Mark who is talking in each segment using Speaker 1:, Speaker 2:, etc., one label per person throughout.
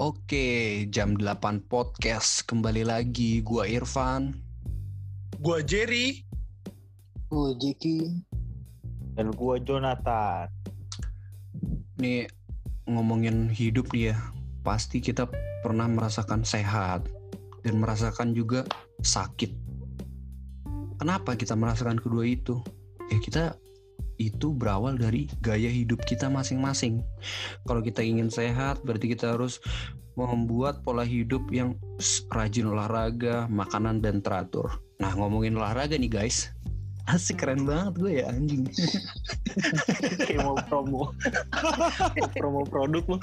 Speaker 1: Oke, jam 8 podcast kembali lagi. Gua Irfan.
Speaker 2: Gua Jerry.
Speaker 3: Gua Jeki.
Speaker 4: Dan gua Jonathan.
Speaker 1: Nih ngomongin hidup nih ya. Pasti kita pernah merasakan sehat dan merasakan juga sakit. Kenapa kita merasakan kedua itu? Ya kita itu berawal dari gaya hidup kita masing-masing. Kalau kita ingin sehat, berarti kita harus membuat pola hidup yang rajin olahraga, makanan dan teratur. Nah, ngomongin olahraga nih guys. Asik keren banget gue ya anjing.
Speaker 4: Kayak mau promo. promo produk loh.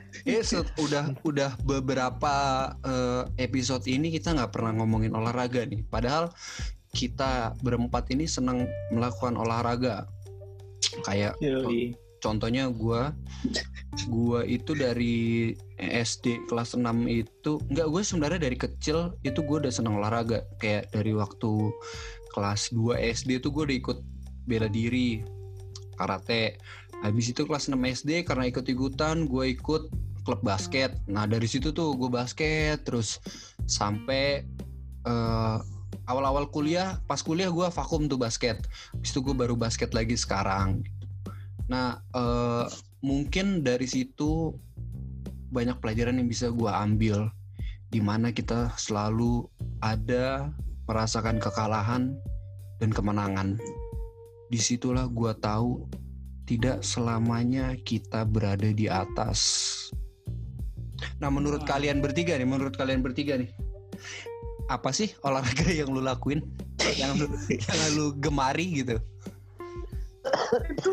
Speaker 1: Eh, udah udah beberapa uh, episode ini kita nggak pernah ngomongin olahraga nih. Padahal kita berempat ini senang melakukan olahraga. Kayak Yoi. contohnya gue, gue itu dari SD kelas 6 itu, nggak gue sebenarnya dari kecil itu gue udah senang olahraga. Kayak dari waktu kelas 2 SD itu gue udah ikut bela diri, karate. Habis itu kelas 6 SD karena ikut-ikutan gue ikut klub basket. Nah dari situ tuh gue basket terus sampai uh, awal-awal kuliah. Pas kuliah gue vakum tuh basket. Habis itu gue baru basket lagi sekarang. Nah uh, mungkin dari situ banyak pelajaran yang bisa gue ambil. Di mana kita selalu ada merasakan kekalahan dan kemenangan. Di situlah gue tahu tidak selamanya kita berada di atas. Nah, menurut kalian bertiga nih, menurut kalian bertiga nih, apa sih olahraga yang lu lakuin, yang lu yang lu gemari gitu?
Speaker 2: itu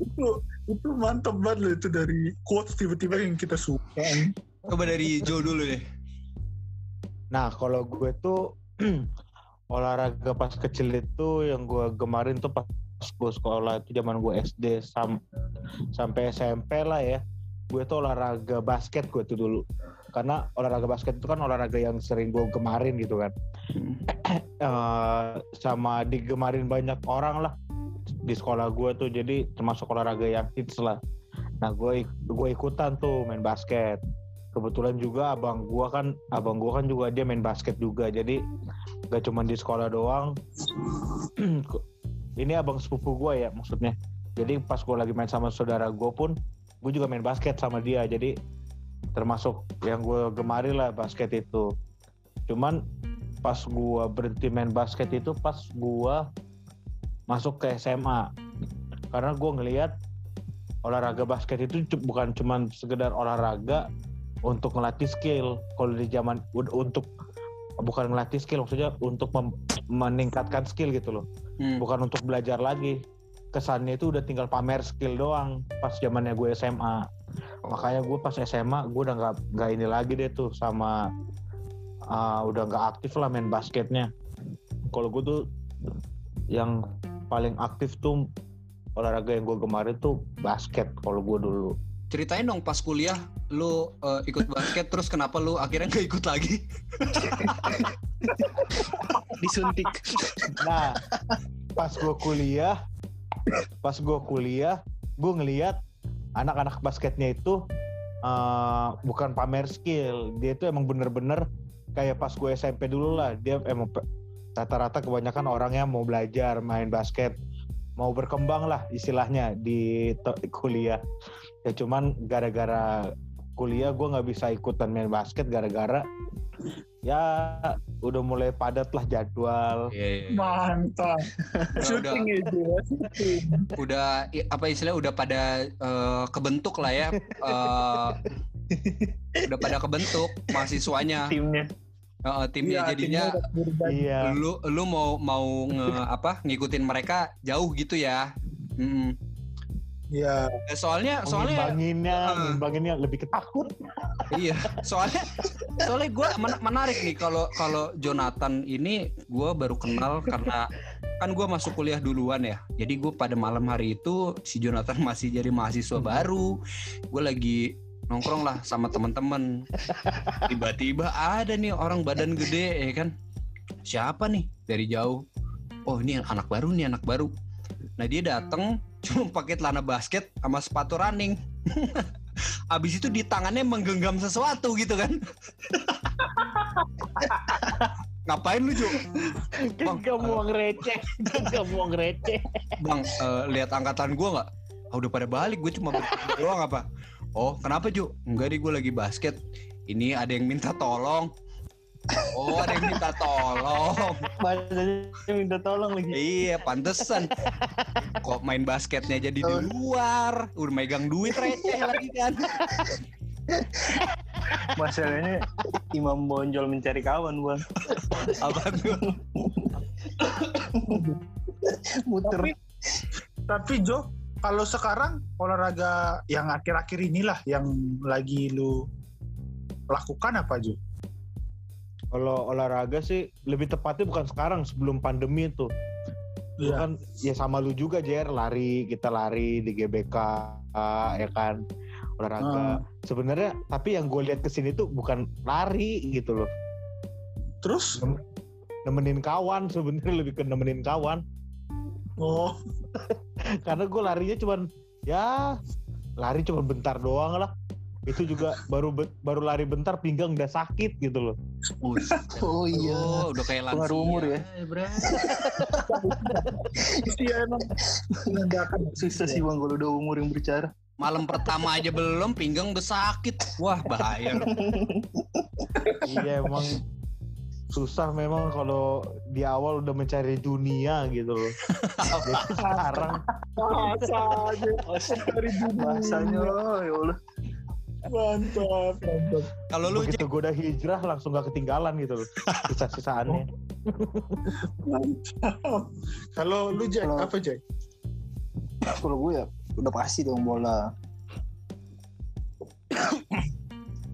Speaker 2: itu itu mantap banget loh itu dari quotes tiba-tiba yang kita suka.
Speaker 1: Coba dari Joe dulu deh.
Speaker 4: Nah, kalau gue tuh olahraga pas kecil itu yang gue gemarin tuh pas gue sekolah itu zaman gue SD sam sampai SMP lah ya gue tuh olahraga basket gue tuh dulu. Karena olahraga basket itu kan olahraga yang sering gue gemarin gitu kan. Uh, sama digemarin banyak orang lah di sekolah gue tuh. Jadi termasuk olahraga yang hits lah. Nah gue gue ikutan tuh main basket. Kebetulan juga abang gue kan abang gue kan juga dia main basket juga. Jadi gak cuma di sekolah doang. Ini abang sepupu gue ya maksudnya. Jadi pas gue lagi main sama saudara gue pun gue juga main basket sama dia jadi termasuk yang gue gemari lah basket itu. Cuman pas gue berhenti main basket itu pas gue masuk ke SMA karena gue ngelihat olahraga basket itu bukan cuman sekedar olahraga untuk ngelatih skill. Kalau di zaman untuk bukan ngelatih skill maksudnya untuk meningkatkan skill gitu loh. Hmm. bukan untuk belajar lagi kesannya itu udah tinggal pamer skill doang pas zamannya gue SMA makanya gue pas SMA gue udah nggak nggak ini lagi deh tuh sama uh, udah nggak aktif lah main basketnya. Kalau gue tuh yang paling aktif tuh olahraga yang gue kemarin tuh basket kalau gue dulu.
Speaker 1: Ceritain dong pas kuliah lu uh, ikut basket terus kenapa lu akhirnya nggak ikut lagi?
Speaker 3: Disuntik.
Speaker 4: Nah pas gue kuliah pas gue kuliah gue ngeliat anak-anak basketnya itu uh, bukan pamer skill. Dia itu emang bener-bener kayak pas gue SMP dulu lah. Dia emang rata-rata kebanyakan orang yang mau belajar main basket mau berkembang lah istilahnya di kuliah. Ya cuman gara-gara kuliah gue nggak bisa ikutan main basket gara-gara ya udah mulai padat lah jadwal.
Speaker 2: Yeah, yeah. Iya. Mantap.
Speaker 1: syuting itu ya, Udah apa istilahnya udah pada uh, kebentuk lah ya. Uh, udah pada kebentuk mahasiswanya.
Speaker 3: Timnya.
Speaker 1: Uh, timnya ya, jadinya iya. lu lu mau mau nge, apa ngikutin mereka jauh gitu ya. Mm.
Speaker 2: Iya.
Speaker 1: Eh, soalnya soalnya
Speaker 4: ngimbanginnya, uh, ngimbanginnya lebih ketakut.
Speaker 1: iya, soalnya soalnya gue men menarik nih kalau kalau Jonathan ini gue baru kenal karena kan gue masuk kuliah duluan ya. Jadi gue pada malam hari itu si Jonathan masih jadi mahasiswa hmm. baru. Gue lagi nongkrong lah sama teman-teman. Tiba-tiba ada nih orang badan gede ya kan. Siapa nih dari jauh? Oh ini anak baru nih anak baru. Nah dia datang cuma pakai celana basket sama sepatu running. Abis itu di tangannya menggenggam sesuatu gitu kan. Ngapain lu, Ju? Bang,
Speaker 4: Gak mau receh, gak mau receh.
Speaker 1: Bang, eh, lihat angkatan gua nggak? Ah, udah pada balik, gue cuma berdua doang apa? Oh, kenapa Ju? Enggak deh, gue lagi basket. Ini ada yang minta tolong. Oh, ada yang minta tolong.
Speaker 3: Badannya minta tolong lagi.
Speaker 1: Iya, pantesan. Kok main basketnya jadi di luar? Udah megang duit receh lagi kan.
Speaker 3: Masalahnya Imam Bonjol mencari kawan, Bang.
Speaker 1: Apa tuh?
Speaker 3: Muter.
Speaker 2: Tapi, tapi Jo, kalau sekarang olahraga yang akhir-akhir inilah yang lagi lu lakukan apa Jo?
Speaker 4: Kalau olahraga sih lebih tepatnya bukan sekarang sebelum pandemi itu. Lu
Speaker 2: Iya.
Speaker 4: kan ya sama lu juga Jer. Lari kita lari di GBK ya kan? Olahraga. Sebenarnya tapi yang gue lihat ke sini tuh bukan lari gitu loh.
Speaker 2: Terus?
Speaker 4: nemenin kawan sebenarnya lebih ke nemenin kawan.
Speaker 2: Oh,
Speaker 4: karena gue larinya cuman ya lari cuma bentar doang lah itu juga baru be- baru lari bentar pinggang udah sakit gitu loh.
Speaker 3: Oh iya.
Speaker 1: Oh, udah kayak lansia.
Speaker 3: Pengaruh umur ya?
Speaker 1: bro.
Speaker 2: iya emang menandakan
Speaker 3: Susah sih Bang kalau udah umur yang berbicara.
Speaker 1: Malam pertama aja belum, pinggang udah sakit. Wah, bahaya.
Speaker 4: iya emang susah memang kalau di awal udah mencari dunia gitu loh jadi sekarang
Speaker 2: bahasa aja dari dunia.
Speaker 3: Bahasanya ya Allah.
Speaker 2: Mantap, mantap.
Speaker 1: Kalau lu
Speaker 4: begitu gue udah hijrah langsung gak ketinggalan gitu loh sisa-sisaannya
Speaker 2: Mantap. Kalau lu Jack,
Speaker 3: Kalau-
Speaker 2: apa Jack?
Speaker 3: Kalau gue ya udah pasti dong bola.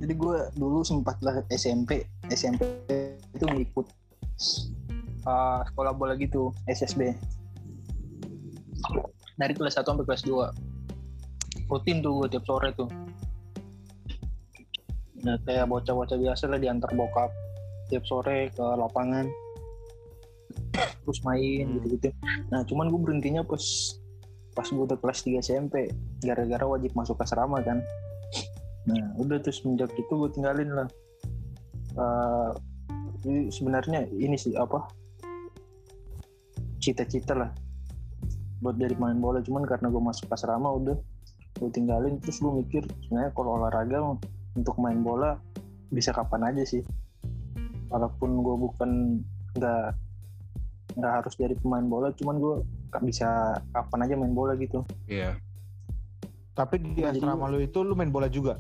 Speaker 3: Jadi gue dulu sempat lah SMP, SMP itu ngikut uh, sekolah bola gitu, SSB. Dari kelas 1 sampai kelas 2. Rutin tuh gue tiap sore tuh. Nah, kayak bocah-bocah biasa lah diantar bokap tiap sore ke lapangan. Terus main
Speaker 4: Hmm.
Speaker 3: gitu-gitu. Nah, cuman gue berhentinya pas pas gue udah kelas 3 SMP gara-gara wajib masuk asrama kan nah udah terus semenjak itu gue tinggalin lah jadi sebenarnya ini sih apa cita-cita lah buat dari main bola cuman karena gue masuk asrama udah gue tinggalin terus gue mikir sebenarnya kalau olahraga mah, untuk main bola bisa kapan aja sih. Walaupun gue bukan nggak nggak harus dari pemain bola cuman gue nggak bisa kapan aja main bola gitu.
Speaker 1: Iya.
Speaker 4: tapi di
Speaker 3: Jadi-
Speaker 4: asrama lu itu lu main bola juga?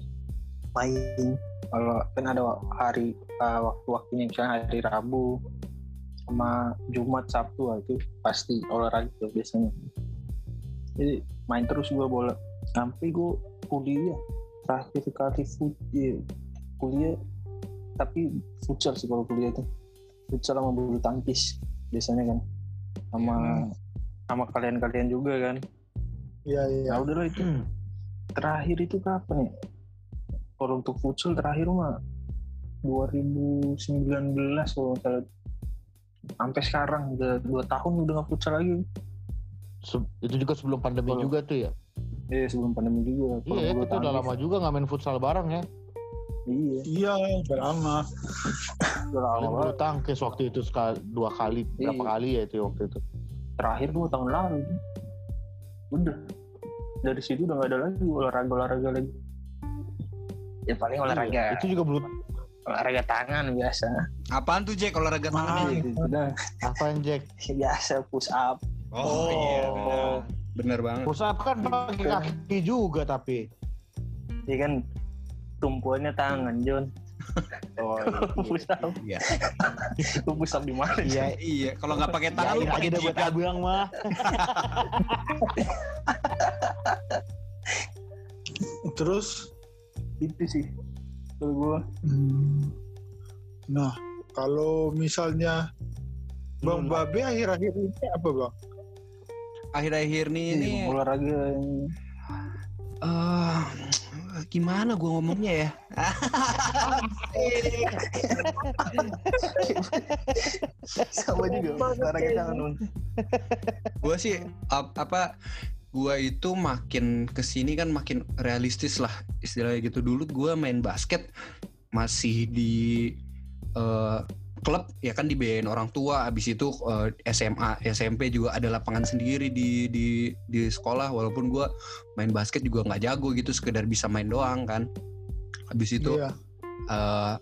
Speaker 3: Main. Kalau kan ada hari uh, waktu-waktunya misalnya hari Rabu sama Jumat Sabtu ah, itu pasti olahraga tuh biasanya. Jadi main terus gue bola. Sampai gue kuliah terakhir kali iya, kuliah. Tapi futsal sih kalau kuliah tuh futsal sama bulu tangkis biasanya kan. Sama sama kalian-kalian juga kan.
Speaker 2: Iya, iya.
Speaker 3: ya udahlah itu. Terakhir itu kapan ya? Kalau untuk futsal terakhir mah 2019 kalau nggak salah. Sampai sekarang udah dua tahun udah nggak futsal lagi.
Speaker 4: Se- itu juga sebelum pandemi
Speaker 3: Kalau-
Speaker 4: juga tuh ya
Speaker 3: eh sebelum pandemi juga
Speaker 4: iya kita udah lama juga nggak main futsal bareng ya.
Speaker 3: Iya.
Speaker 2: Iya, udah lama.
Speaker 3: udah lama
Speaker 4: bulu tangkis waktu itu sekali dua kali berapa
Speaker 3: Iya.
Speaker 4: kali ya itu waktu itu.
Speaker 3: Terakhir dua tahun lalu udah. Dari situ udah nggak ada lagi olahraga olahraga lagi. Ya paling olahraga.
Speaker 4: Iya, itu juga bulu
Speaker 3: olahraga tangan biasa.
Speaker 1: Apaan tuh Jack olahraga tangan?
Speaker 2: Ah,
Speaker 1: ini?
Speaker 3: udah
Speaker 4: apa yang Jack?
Speaker 3: Biasa push up.
Speaker 1: Oh, iya, benar. Bener banget.
Speaker 4: push up kan pakai kaki juga tapi.
Speaker 3: Ya kan tumpuannya tangan John
Speaker 4: oh
Speaker 3: up
Speaker 1: Iya.
Speaker 3: lu push up di mana
Speaker 4: iya.
Speaker 1: Iya, kalau nggak pakai tangan lu
Speaker 4: Yain
Speaker 1: pakai
Speaker 4: aja deh buat
Speaker 1: jidat.
Speaker 4: abang mah
Speaker 2: Terus,
Speaker 3: itu sih kalau gua.
Speaker 2: Hmm, nah kalau misalnya Bang
Speaker 4: Hmm.
Speaker 2: Babe akhir-akhir ini apa Bang?
Speaker 1: Akhir-akhir nih ini
Speaker 3: olahraga
Speaker 1: eh gimana gua ngomongnya ya?
Speaker 3: sama juga olahraga tangan Nun.
Speaker 1: Gua sih ap- apa gua itu makin ke sini kan makin realistis lah istilahnya gitu dulu gua main basket masih di eh, klub ya kan dibiayain orang tua. Habis itu eh, SMA SMP juga ada lapangan sendiri di di di sekolah. Walaupun gua main basket juga nggak jago gitu sekedar bisa main doang kan. Habis itu
Speaker 2: Iya.
Speaker 1: eh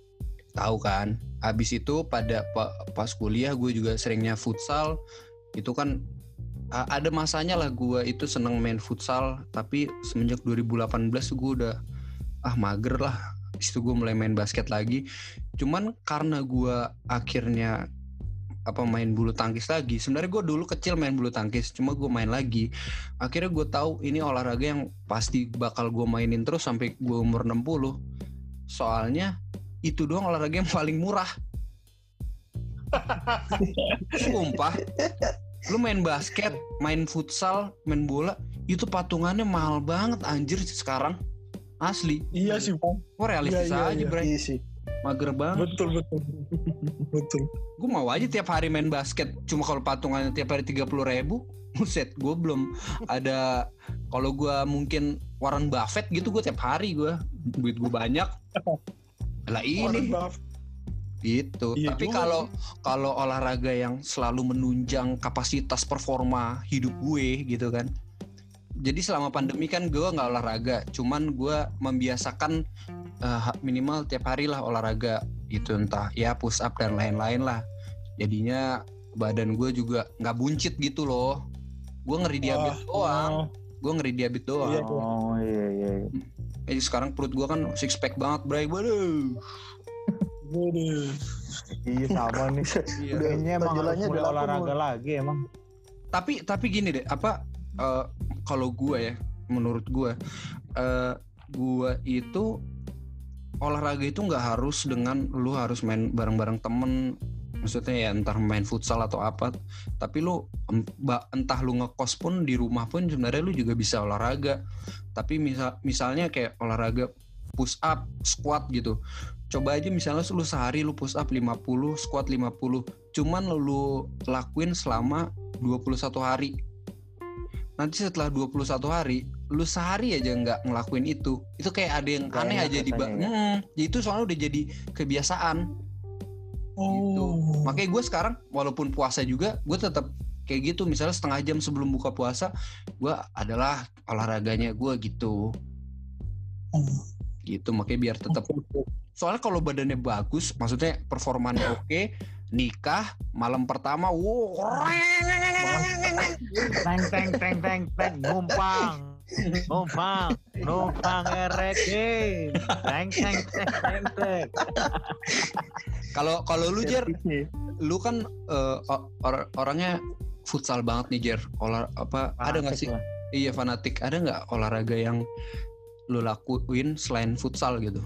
Speaker 1: tahu kan? Habis itu pada pa- pas kuliah gue juga seringnya futsal. Itu kan a- ada masanya lah gue itu seneng main futsal. Tapi semenjak 2018 gue udah ah mager lah Habis itu gue mulai main basket lagi. Cuman karena gue akhirnya apa main bulu tangkis lagi sebenarnya gue dulu kecil main bulu tangkis cuma gue main lagi. Akhirnya gue tahu ini olahraga yang pasti bakal gue mainin terus sampai gue umur 60 soalnya itu doang olahraga yang paling murah. Sumpah. Lu main basket main futsal main bola itu patungannya mahal banget anjir sekarang asli
Speaker 2: Iya sih, Bang.
Speaker 1: Wah realistis
Speaker 2: Iya, iya,
Speaker 1: aja
Speaker 2: iya.
Speaker 1: bre
Speaker 3: Iya sih.
Speaker 1: mager banget
Speaker 2: Betul, betul. betul.
Speaker 1: gue mau aja tiap hari main basket cuma kalau patungannya tiap hari tiga puluh ribu Buset, gue belum ada kalau gue mungkin Warren Buffett gitu gue tiap hari gue duit gue banyak lah ini. Gitu.
Speaker 2: Iya
Speaker 1: Tapi kalau kalau olahraga yang selalu menunjang kapasitas performa hidup gue gitu kan. Jadi selama pandemi kan gue nggak olahraga, cuman gue membiasakan eh, ha- minimal tiap hari lah olahraga gitu entah ya push up dan lain-lain lah. Jadinya badan gue juga nggak buncit gitu loh. Gue ngeri diabetes doang. Gue ngeri diabetes doang.
Speaker 2: Iya,
Speaker 4: Oh iya iya. iya.
Speaker 1: Jadi sekarang perut gue kan six pack banget, bray. Waduh.
Speaker 2: Waduh.
Speaker 4: Iya sama nih.
Speaker 1: Iya.
Speaker 4: Kayaknya emang harus mulai
Speaker 3: udah
Speaker 4: olahraga lagi emang.
Speaker 1: tapi tapi gini deh apa eh, kalau gue ya menurut gue eh gue itu olahraga itu nggak harus dengan lu harus main bareng-bareng temen. Maksudnya ya entar main futsal atau apa tapi lu entah lu ngekos pun di rumah pun sebenarnya lu juga bisa olahraga. Tapi misal misalnya kayak olahraga push up squat gitu. Coba aja misalnya lu sehari lu push up 50 squat 50 cuman lu lakuin selama 21 hari nanti setelah 21 hari lu sehari aja nggak ngelakuin itu. Itu kayak ada yang aneh aja di ba-
Speaker 4: rasanya ya?
Speaker 1: Hmm, jadi itu soalnya udah jadi kebiasaan. Gitu.
Speaker 2: Oh.
Speaker 1: makanya gue sekarang walaupun puasa juga gue tetap kayak gitu. Misalnya setengah jam sebelum buka puasa gue adalah olahraganya gue gitu.
Speaker 2: Oh.
Speaker 1: gitu makanya biar tetap soalnya kalau badannya bagus maksudnya performanya oke nikah malam pertama wow
Speaker 4: Teng teng teng teng teng numpang. Numpang, numpang erekin. Teng teng teng teng teng.
Speaker 1: kalau kalau lu Jer lu kan o- or- orangnya futsal banget nih Jer olah apa ada nggak sih
Speaker 4: Fanatik lah.
Speaker 1: iya fanatik ada nggak olahraga yang lu lakuin selain futsal gitu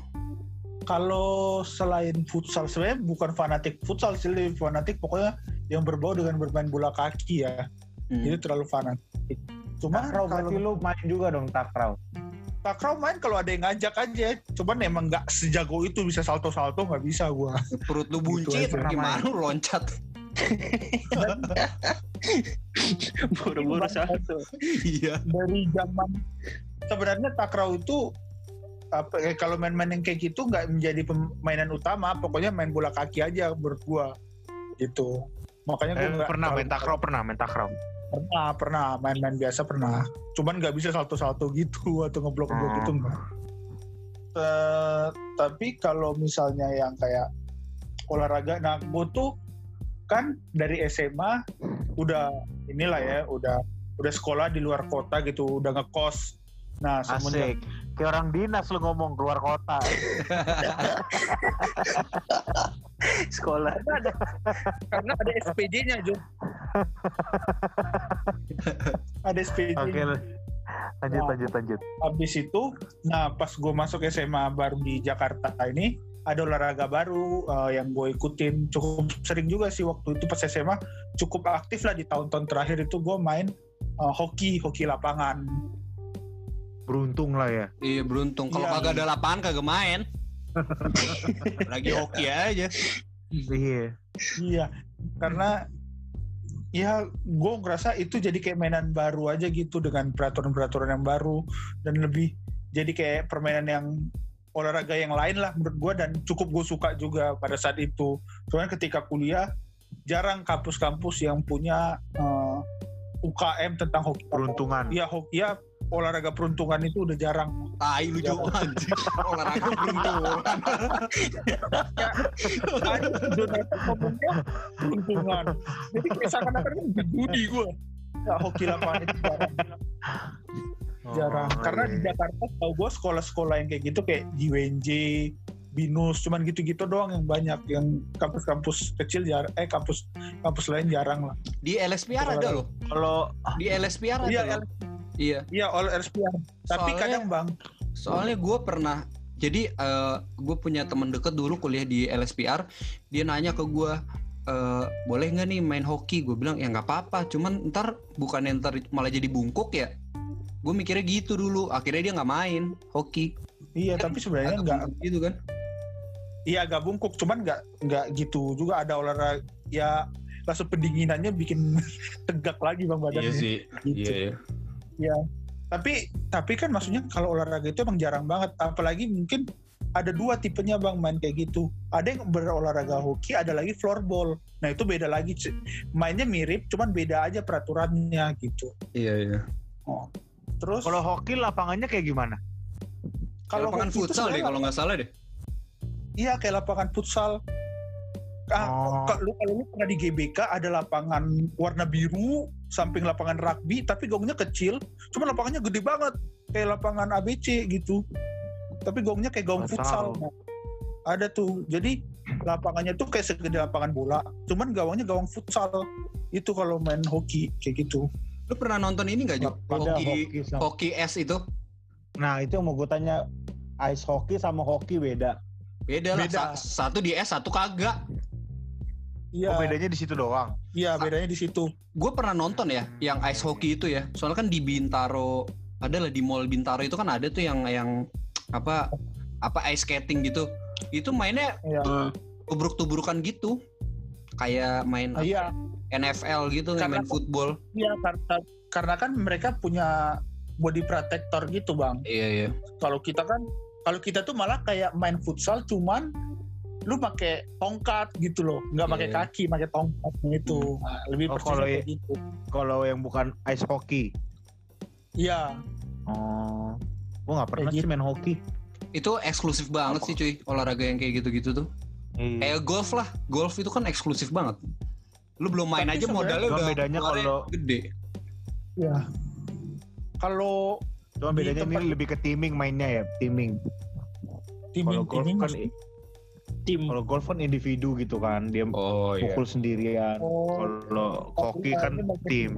Speaker 2: Kalau selain futsal sebenarnya bukan fanatik futsal sih, lebih fanatik pokoknya yang berbau dengan bermain bola kaki ya.
Speaker 1: Hmm.
Speaker 2: Itu terlalu fanatik. Cuma
Speaker 4: Takraw
Speaker 2: kalau
Speaker 4: berarti lu main juga dong takraw.
Speaker 2: takraw main kalau ada yang ngajak aja. Cuman emang nggak sejago itu bisa salto-salto nggak bisa gua.
Speaker 1: perut lu
Speaker 2: Gitu
Speaker 1: buncit
Speaker 2: aja.
Speaker 1: gimana lu loncat
Speaker 3: Buru-buru satu.
Speaker 1: iya
Speaker 2: Dari zaman sebenarnya takraw itu apa eh, kalau main-main yang kayak gitu nggak menjadi permainan utama, pokoknya main bola kaki aja menurut gua gitu. Makanya gua
Speaker 4: Eh, pernah main takraw, pernah main takraw.
Speaker 2: Pernah, pernah main-main biasa pernah. Cuman nggak bisa salto-salto gitu atau ngeblok-ngeblok
Speaker 4: Hmm.
Speaker 2: gitu enggak. Eh, tapi kalau misalnya yang kayak olahraga, nah gue tuh kan dari SMA udah inilah ya, udah udah sekolah di luar kota gitu, udah ngekos. Nah semenjak
Speaker 4: Asik. Kayak orang dinas lu ngomong keluar kota.
Speaker 3: Sekolah.
Speaker 2: karena ada, karena ada SPJ-nya Jo. ada SPJ.
Speaker 4: Oke. lu. Lanjut
Speaker 2: Nah.
Speaker 4: lanjut lanjut.
Speaker 2: habis itu nah pas gue masuk SMA baru di Jakarta ini ada olahraga baru eh, yang gue ikutin cukup sering juga sih waktu itu pas SMA cukup aktif lah di tahun-tahun terakhir itu gue main eh, hoki hoki lapangan
Speaker 4: Beruntung lah ya.
Speaker 1: iya beruntung kalau
Speaker 2: Iya.
Speaker 1: kagak ada lapangan kagak main lagi hoki aja
Speaker 4: Iya.
Speaker 2: iya karena ya gue ngerasa itu jadi kayak mainan baru aja gitu dengan peraturan-peraturan yang baru dan lebih jadi kayak permainan yang olahraga yang lain lah menurut gue dan cukup gue suka juga pada saat itu. Cuman ketika kuliah jarang kampus-kampus yang punya eh, UKM tentang hoki.
Speaker 4: Peruntungan.
Speaker 2: Iya hoki ya olahraga peruntungan itu udah jarang.
Speaker 1: Tai lu
Speaker 2: Ya.
Speaker 1: Anjing. Olahraga peruntungan.
Speaker 2: Ada donasi ngomongnya peruntungan. Jadi kayak seakan-akan kan judi gue. Ya hoki lapangan itu jarang. jarang
Speaker 4: Oh,
Speaker 2: karena
Speaker 4: iya.
Speaker 2: di Jakarta tau gue sekolah-sekolah yang kayak gitu kayak JWNJ Binus cuman gitu-gitu doang yang banyak yang kampus-kampus kecil jar eh kampus kampus lain jarang lah
Speaker 1: Di LSPR ada loh.
Speaker 4: Kalau
Speaker 1: Di LSPR ada
Speaker 2: Iya,
Speaker 1: loh. Iya.
Speaker 2: iya all RSPR tapi
Speaker 1: Soalnya-
Speaker 2: kadang bang
Speaker 1: Soalnya gue pernah jadi gue punya temen deket dulu kuliah di LSPR. Dia nanya ke gue, "Eh, boleh nggak nih main hoki? Gue bilang ya nggak apa-apa. Cuman ntar bukan ntar malah jadi bungkuk ya. Gue mikirnya gitu dulu. Akhirnya dia nggak main hoki.
Speaker 2: iya tapi sebenarnya nggak
Speaker 1: gitu kan?
Speaker 2: iya agak bungkuk cuman nggak nggak gitu juga ada olahraga ya langsung pendinginannya bikin tegak lagi bang badannya
Speaker 1: sih.
Speaker 2: Gitu.
Speaker 1: iya.
Speaker 2: Tapi tapi kan maksudnya kalau olahraga itu emang jarang banget. Apalagi mungkin ada dua tipenya bang main kayak gitu. Ada yang berolahraga hoki ada lagi floorball. Nah itu beda lagi mainnya mirip cuman beda aja peraturannya gitu.
Speaker 1: Iya iya.
Speaker 2: terus
Speaker 4: kalau hoki lapangannya kayak gimana?
Speaker 1: Kalau lapangan futsal deh kalau nggak salah deh.
Speaker 2: iya kayak lapangan futsal
Speaker 4: Oh.
Speaker 2: kalau kalau lu pernah di GBK ada lapangan warna biru samping lapangan rugby tapi gongnya kecil cuma lapangannya gede banget kayak lapangan ABC gitu tapi gongnya kayak gong futsal ada tuh jadi lapangannya tuh kayak segede lapangan bola cuman gawangnya gawang futsal itu kalau main hoki kayak gitu
Speaker 1: Lu pernah nonton ini nggak Jo?
Speaker 3: Beda
Speaker 1: Hoki
Speaker 3: hoki sama-
Speaker 1: hoki es itu?
Speaker 3: Nah itu yang mau gue tanya ice hockey sama hoki beda.
Speaker 1: Beda, lah.
Speaker 2: Beda.
Speaker 1: Sa- satu di es, satu kagak.
Speaker 2: Iya.
Speaker 4: Oh, bedanya di situ doang.
Speaker 2: iya bedanya di situ.
Speaker 1: Gue pernah nonton ya yang ice hockey itu ya. Soalnya kan di Bintaro ada lah di mall Bintaro itu kan ada tuh yang yang apa apa ice skating gitu. Itu mainnya
Speaker 2: iya.
Speaker 1: tubruk-tubrukan gitu. Kayak main
Speaker 2: Ah, iya.
Speaker 1: NFL gitu
Speaker 2: Karena-
Speaker 1: main football.
Speaker 2: Iya karena karena kan mereka punya body protector gitu bang.
Speaker 1: Iya iya.
Speaker 2: Kalau kita kan kalau kita tuh malah kayak main futsal cuman lu pakai tongkat gitu loh nggak pakai
Speaker 1: Iya.
Speaker 2: kaki pakai tongkat gitu Nah, lebih
Speaker 4: Oh, kalau
Speaker 2: kayak gitu
Speaker 4: Kalau yang bukan ice hockey.
Speaker 2: iya
Speaker 4: Oh. Gue nggak pernah
Speaker 2: Kayak
Speaker 4: sih main hoki.
Speaker 1: itu eksklusif banget
Speaker 4: Apa?
Speaker 1: sih cuy olahraga yang kayak gitu-gitu tuh
Speaker 4: Iya.
Speaker 1: kayak golf lah golf itu kan eksklusif banget lu belum main
Speaker 2: Tapi
Speaker 1: aja modalnya udah
Speaker 4: bedanya kalau-
Speaker 1: gede
Speaker 2: iya kalau
Speaker 4: Cuma bedanya
Speaker 2: tempat-
Speaker 4: ini lebih ke teaming mainnya ya, teaming.
Speaker 2: timing
Speaker 4: Kalau golf
Speaker 2: timing
Speaker 4: kan
Speaker 2: maksudnya-
Speaker 3: Tim.
Speaker 4: kalau golf kan individu gitu kan, dia
Speaker 1: oh
Speaker 4: pukul sendirian.
Speaker 2: oh
Speaker 4: Kalau hoki kan tim.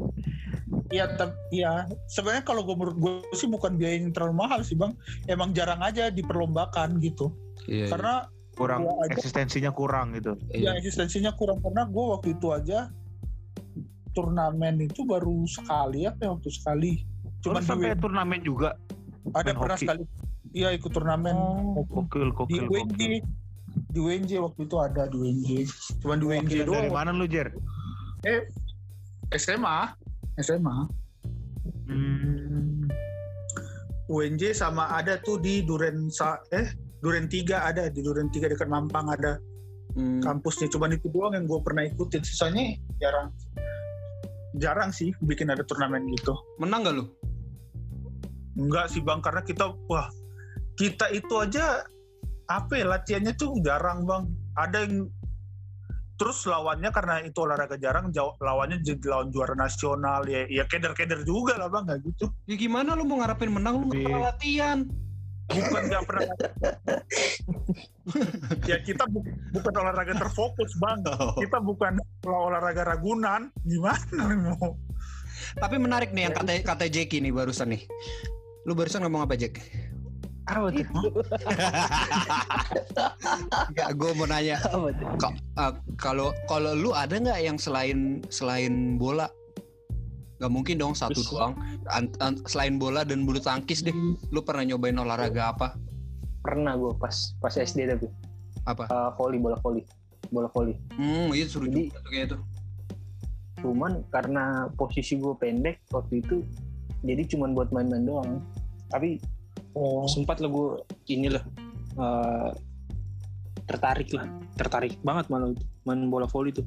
Speaker 2: iya iya sebenarnya kalau gue menurut gue sih bukan biaya yang terlalu mahal sih bang emang jarang aja diperlombakan gitu
Speaker 1: iya,
Speaker 2: karena
Speaker 4: Kurang
Speaker 2: Gua aja-
Speaker 4: eksistensinya kurang gitu.
Speaker 1: iya.
Speaker 2: ya eksistensinya kurang karena gue waktu itu aja turnamen itu baru sekali ya waktu sekali
Speaker 4: Cuma
Speaker 2: cuman di
Speaker 4: sampai
Speaker 2: W-
Speaker 4: turnamen juga.
Speaker 2: ada pernah
Speaker 4: hoki.
Speaker 2: sekali iya ikut turnamen waktu
Speaker 4: Kokil,
Speaker 2: di
Speaker 4: kokil,
Speaker 2: WNJ
Speaker 4: kokil.
Speaker 2: Di WNJ waktu itu ada di WNJ cuman di WNJ
Speaker 4: Dari
Speaker 2: doang.
Speaker 4: mana lu, Jer?
Speaker 2: SMA SMA
Speaker 4: Hmm.
Speaker 2: UNJ sama ada tuh di Duren Sa eh Duren 3 ada di Duren 3 dekat Mampang ada.
Speaker 1: Hmm.
Speaker 2: kampusnya cuman itu doang yang gue pernah ikutin. Sisanya jarang. Jarang sih bikin ada turnamen gitu.
Speaker 1: Menang gak lu?
Speaker 2: Enggak sih bang karena kita wah kita itu aja apa ya latihannya tuh jarang bang. Ada yang terus lawannya karena itu olahraga jarang jauh, lawannya jadi lawan juara nasional ya ya keder-keder juga lah bang nggak gitu.
Speaker 1: Ya gimana lu mau ngarepin menang lu nggak pernah latihan.
Speaker 2: bukan nggak pernah. Ya kita bu- bukan olahraga terfokus bang. Kita bukan olahraga ragunan. Gimana mau?
Speaker 1: Tapi menarik nih yang kata kata Jackie nih barusan nih. Lu barusan ngomong apa Jack?
Speaker 3: Apa tuh?
Speaker 1: Enggak, gue mau nanya uh, kalau kalau lu ada nggak yang selain selain bola? Gak mungkin dong satu
Speaker 3: Terus-
Speaker 1: doang. An- an- selain bola dan bulu tangkis deh. Lu pernah nyobain olahraga apa?
Speaker 3: Pernah gue pas pas SD tapi
Speaker 1: Apa?
Speaker 3: Eh, volley bola volley bola volley.
Speaker 1: Hmm, itu seru
Speaker 3: Jadi-
Speaker 1: juga tuh kayak itu.
Speaker 3: cuman karena posisi gue pendek waktu itu jadi cuman buat main-main doang tapi
Speaker 2: Oh.
Speaker 3: sempat lah gue inilah eh, tertarik lah tertarik banget malah itu, main bola voli itu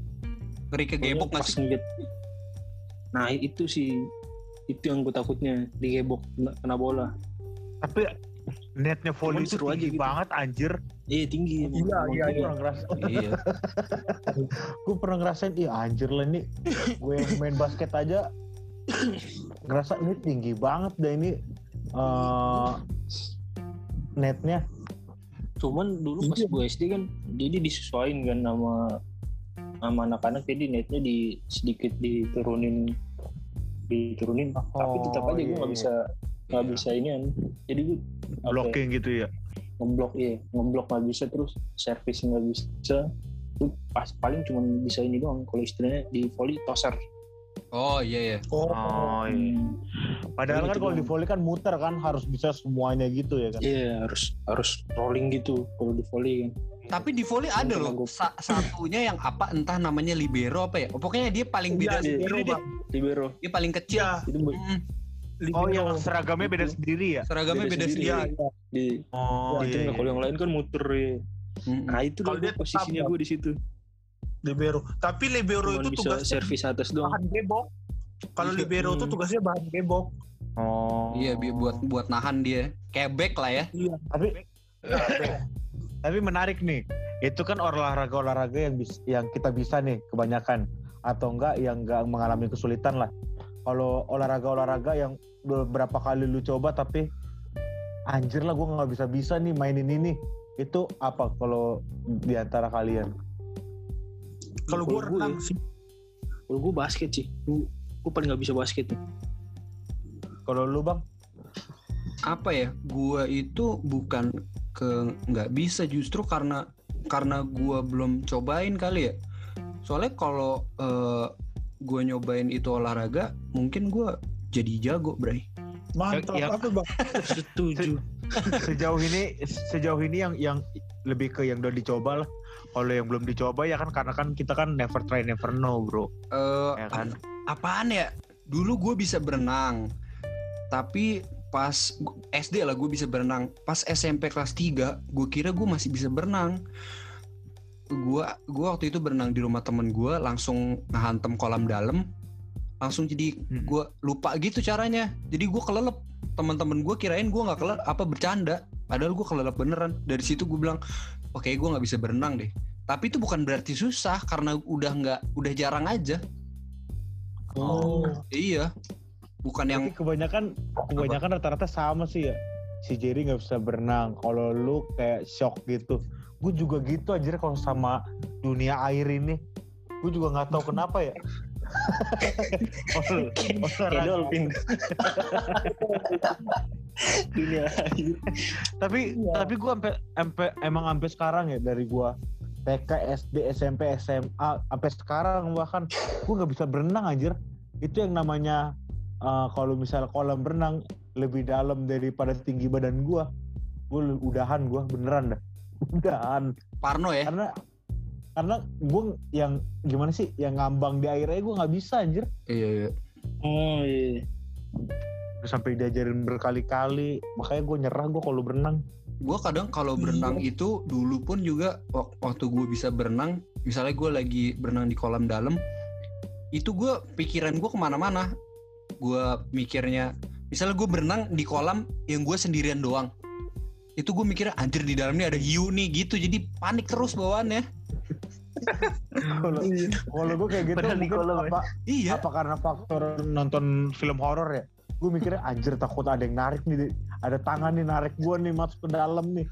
Speaker 1: Ngeri kegebok nggak
Speaker 3: pas
Speaker 1: sih?
Speaker 3: ngeliat nah itu sih itu yang gue takutnya digebok kena, kena bola
Speaker 4: Tapi netnya volley
Speaker 3: Cuman
Speaker 4: itu
Speaker 3: seru aja
Speaker 4: tinggi
Speaker 3: gitu.
Speaker 4: banget anjir.
Speaker 3: iya tinggi.
Speaker 2: Iya, iya,
Speaker 3: tinggi.
Speaker 4: Gue pernah ngerasa,
Speaker 1: Iya.
Speaker 4: gue pernah ngerasain, iya anjir lah ini. Gue yang main basket aja ngerasa ini tinggi banget dah ini eh netnya.
Speaker 3: cuman dulu pas
Speaker 2: Iya.
Speaker 3: gue SD kan jadi disesuaikan kan sama sama anak-anak jadi netnya di sedikit diturunin diturunin tapi tetap
Speaker 4: Oh,
Speaker 3: aja gue
Speaker 4: iya,
Speaker 3: nggak
Speaker 4: iya.
Speaker 3: bisa nggak
Speaker 1: Iya.
Speaker 3: bisa ini kan jadi gue apa ya,
Speaker 4: Blocking gitu ya.
Speaker 3: ngeblok iya ngeblok nggak bisa terus servis nggak bisa itu pas paling cuma bisa ini doang kalau istilahnya di volley toser
Speaker 1: Oh iya ya.
Speaker 2: Oh.
Speaker 4: Oh iya.
Speaker 3: Hmm,
Speaker 4: Padahal kan
Speaker 3: Gitu
Speaker 4: kalau di
Speaker 3: doang.
Speaker 4: volley kan muter kan harus bisa semuanya gitu ya kan.
Speaker 3: iya harus harus rolling gitu kalau di volley kan
Speaker 1: Tapi di volley ada loh sa- satunya yang apa entah namanya libero apa ya. Pokoknya dia paling beda
Speaker 2: Iya,
Speaker 1: sendiri
Speaker 2: libero,
Speaker 1: deh.
Speaker 2: Bang.
Speaker 3: libero
Speaker 1: Dia paling kecil.
Speaker 2: Iya,
Speaker 3: itu bu-
Speaker 1: Mm,
Speaker 4: Oh yang seragamnya beda sendiri ya?
Speaker 1: Seragamnya
Speaker 3: Beda
Speaker 1: beda
Speaker 3: sendiri.
Speaker 1: sendiri.
Speaker 2: Iya, iya.
Speaker 3: di
Speaker 4: Oh
Speaker 3: itu
Speaker 4: iya.
Speaker 3: nggak kalau yang lain kan muter ya nah itu
Speaker 2: Kalau
Speaker 3: loh
Speaker 2: dia
Speaker 3: posisinya
Speaker 2: tetap,
Speaker 3: gue di situ
Speaker 2: libero. Tapi libero
Speaker 3: cuma
Speaker 2: itu tugasnya
Speaker 3: servis atas doang
Speaker 2: bahan gebok. Kalau libero
Speaker 3: Hmm.
Speaker 2: tugasnya bahan gebok.
Speaker 4: Oh.
Speaker 1: Iya, buat buat nahan dia. Kayak back lah ya.
Speaker 2: Iya.
Speaker 4: Tapi tapi menarik nih. Itu kan olahraga-olahraga yang bis, yang kita bisa nih kebanyakan atau enggak yang enggak mengalami kesulitan lah. Kalau olahraga-olahraga yang beberapa kali lu coba tapi anjir lah gua nggak bisa-bisa nih mainin ini. Itu apa kalau di antara kalian?
Speaker 2: Kalau gue
Speaker 3: Kalau gue-
Speaker 2: renang sih.
Speaker 3: kalau gue basket sih gue, gue paling nggak bisa basket
Speaker 4: Kalau lu bang?
Speaker 1: Apa ya? Gua itu bukan ke nggak bisa justru karena karena gua belum cobain kali ya. Soalnya kalau eh, gua nyobain itu olahraga, mungkin gua jadi jago, Bray.
Speaker 2: Mantap.
Speaker 4: Yang-
Speaker 2: Apa bang?
Speaker 3: setuju
Speaker 4: Sejauh ini sejauh ini yang yang lebih ke yang udah dicoba lah. Kalau yang belum dicoba ya kan karena kan kita kan never try never know bro.
Speaker 1: Eh,
Speaker 4: Ya kan?
Speaker 1: Apaan ya? Dulu gue bisa berenang, tapi pas SD lah gue bisa berenang. Pas SMP kelas 3, gue kira gue masih bisa berenang. Gue gua waktu itu berenang di rumah temen gue, langsung ngehantem kolam dalam, langsung jadi
Speaker 4: Hmm.
Speaker 1: gue lupa gitu caranya. Jadi gue kelelep. Teman-teman gue kirain gue nggak kelelep apa bercanda. Padahal gue kelelep beneran. Dari situ gue bilang, oke gue nggak bisa berenang deh. Tapi itu bukan berarti susah karena udah nggak udah jarang aja.
Speaker 2: Oh.
Speaker 1: Iya. Bukan yang
Speaker 4: Tapi kebanyakan kebanyakan rata-rata sama sih ya. Si Jerry nggak bisa berenang. Kalau lu kayak shock gitu. Gue juga gitu aja kalau sama dunia air ini. Gue juga nggak tahu kenapa ya.
Speaker 3: Dolphin dunia air
Speaker 4: tapi
Speaker 2: Iya.
Speaker 4: tapi gue sampai sampai emang sampai sekarang ya dari gue TK SD SMP SMA sampai sekarang bahkan. Gue nggak bisa berenang anjir. Itu yang namanya eh, kalau misalnya kolam berenang lebih dalam daripada tinggi badan gue gue udahan gue beneran dah. Udahan.
Speaker 1: Parno ya.
Speaker 4: karena karena gue yang gimana sih yang ngambang di airnya gue nggak bisa anjir.
Speaker 1: Iya, iya.
Speaker 3: oh iya.
Speaker 4: Sampai diajarin berkali-kali makanya gue nyerah gue kalau berenang
Speaker 1: Gue kadang kalau berenang itu dulu pun juga wak- waktu gue bisa berenang, misalnya gue lagi berenang di kolam dalam, itu gue pikiran gue ke mana-mana. Gue mikirnya, misalnya gue berenang di kolam yang gue sendirian doang. Itu gue mikirnya anjir di dalamnya ada hiu nih gitu, jadi panik terus bawaannya.
Speaker 4: kalau kalau gue kayak gitu
Speaker 3: Padahal di
Speaker 4: mungkin
Speaker 3: kolam ya.
Speaker 4: apa
Speaker 1: Iya.
Speaker 4: apa karena faktor nonton film horor ya gue mikirnya anjir takut ada yang narik nih ada tangan nih narik gue nih masuk ke dalam nih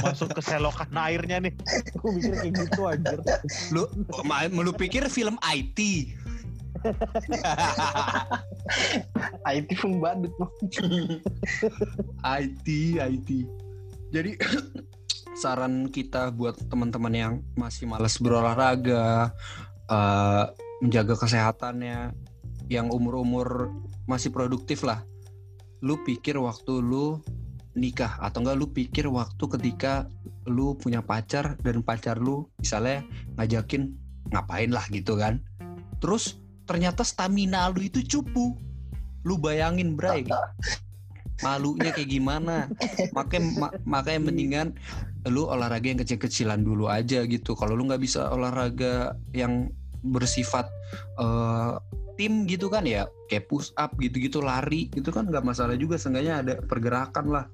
Speaker 4: masuk ke selokan airnya nih gue mikir kayak gitu anjir
Speaker 1: Lu, lu pikir film IT?
Speaker 3: IT pun badut
Speaker 1: IT, IT. Jadi saran kita buat teman-teman yang masih malas berolahraga, eh, menjaga kesehatannya, yang umur-umur masih produktif lah. Lu pikir waktu lu nikah atau enggak lu pikir waktu ketika lu punya pacar dan pacar lu misalnya ngajakin ngapain lah gitu kan. Terus ternyata stamina lu itu cupu. Lu bayangin bray. Malunya kayak gimana? Makanya ma- makanya mendingan lu olahraga yang kecil-kecilan dulu aja gitu. Kalau lu nggak bisa olahraga yang bersifat eh, tim gitu kan ya kayak push up gitu-gitu lari itu kan nggak masalah juga seenggaknya ada pergerakan lah